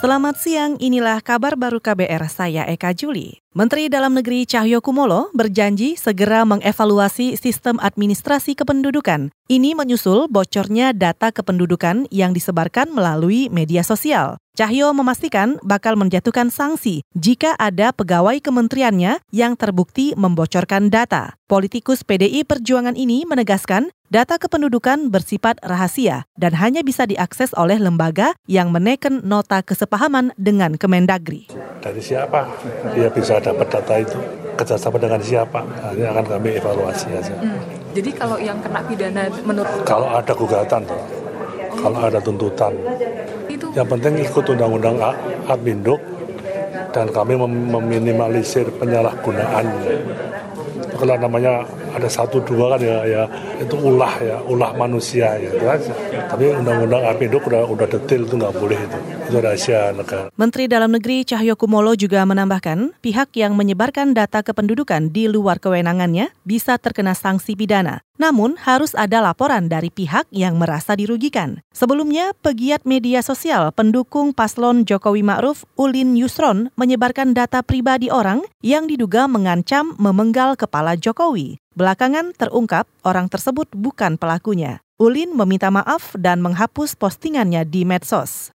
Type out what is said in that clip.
Selamat siang, inilah kabar baru KBR saya Eka Juli. Menteri Dalam Negeri Cahyo Kumolo berjanji segera mengevaluasi sistem administrasi kependudukan. Ini menyusul bocornya data kependudukan yang disebarkan melalui media sosial. Cahyo memastikan bakal menjatuhkan sanksi jika ada pegawai kementeriannya yang terbukti membocorkan data. Politikus PDI Perjuangan ini menegaskan data kependudukan bersifat rahasia dan hanya bisa diakses oleh lembaga yang menekan nota kesepahaman dengan Kemendagri. Dari siapa dia bisa dapat data itu? Kerjasama dengan siapa? Nah, ini akan kami evaluasi aja. Hmm. Jadi kalau yang kena pidana menurut kalau ada gugatan, kalau ada tuntutan, yang penting ikut undang-undang Adminduk dan kami meminimalisir penyalahgunaan kalau namanya ada satu dua kan ya ya itu ulah ya ulah manusia ya itu aja tapi undang-undang APDO udah udah detail itu nggak boleh itu itu rahasia negara Menteri Dalam Negeri Cahyo Kumolo juga menambahkan pihak yang menyebarkan data kependudukan di luar kewenangannya bisa terkena sanksi pidana namun harus ada laporan dari pihak yang merasa dirugikan. Sebelumnya, pegiat media sosial pendukung paslon Jokowi Ma'ruf Ulin Yusron menyebarkan data pribadi orang yang diduga mengancam memenggal kepala Jokowi. Belakangan terungkap orang tersebut bukan pelakunya. Ulin meminta maaf dan menghapus postingannya di medsos.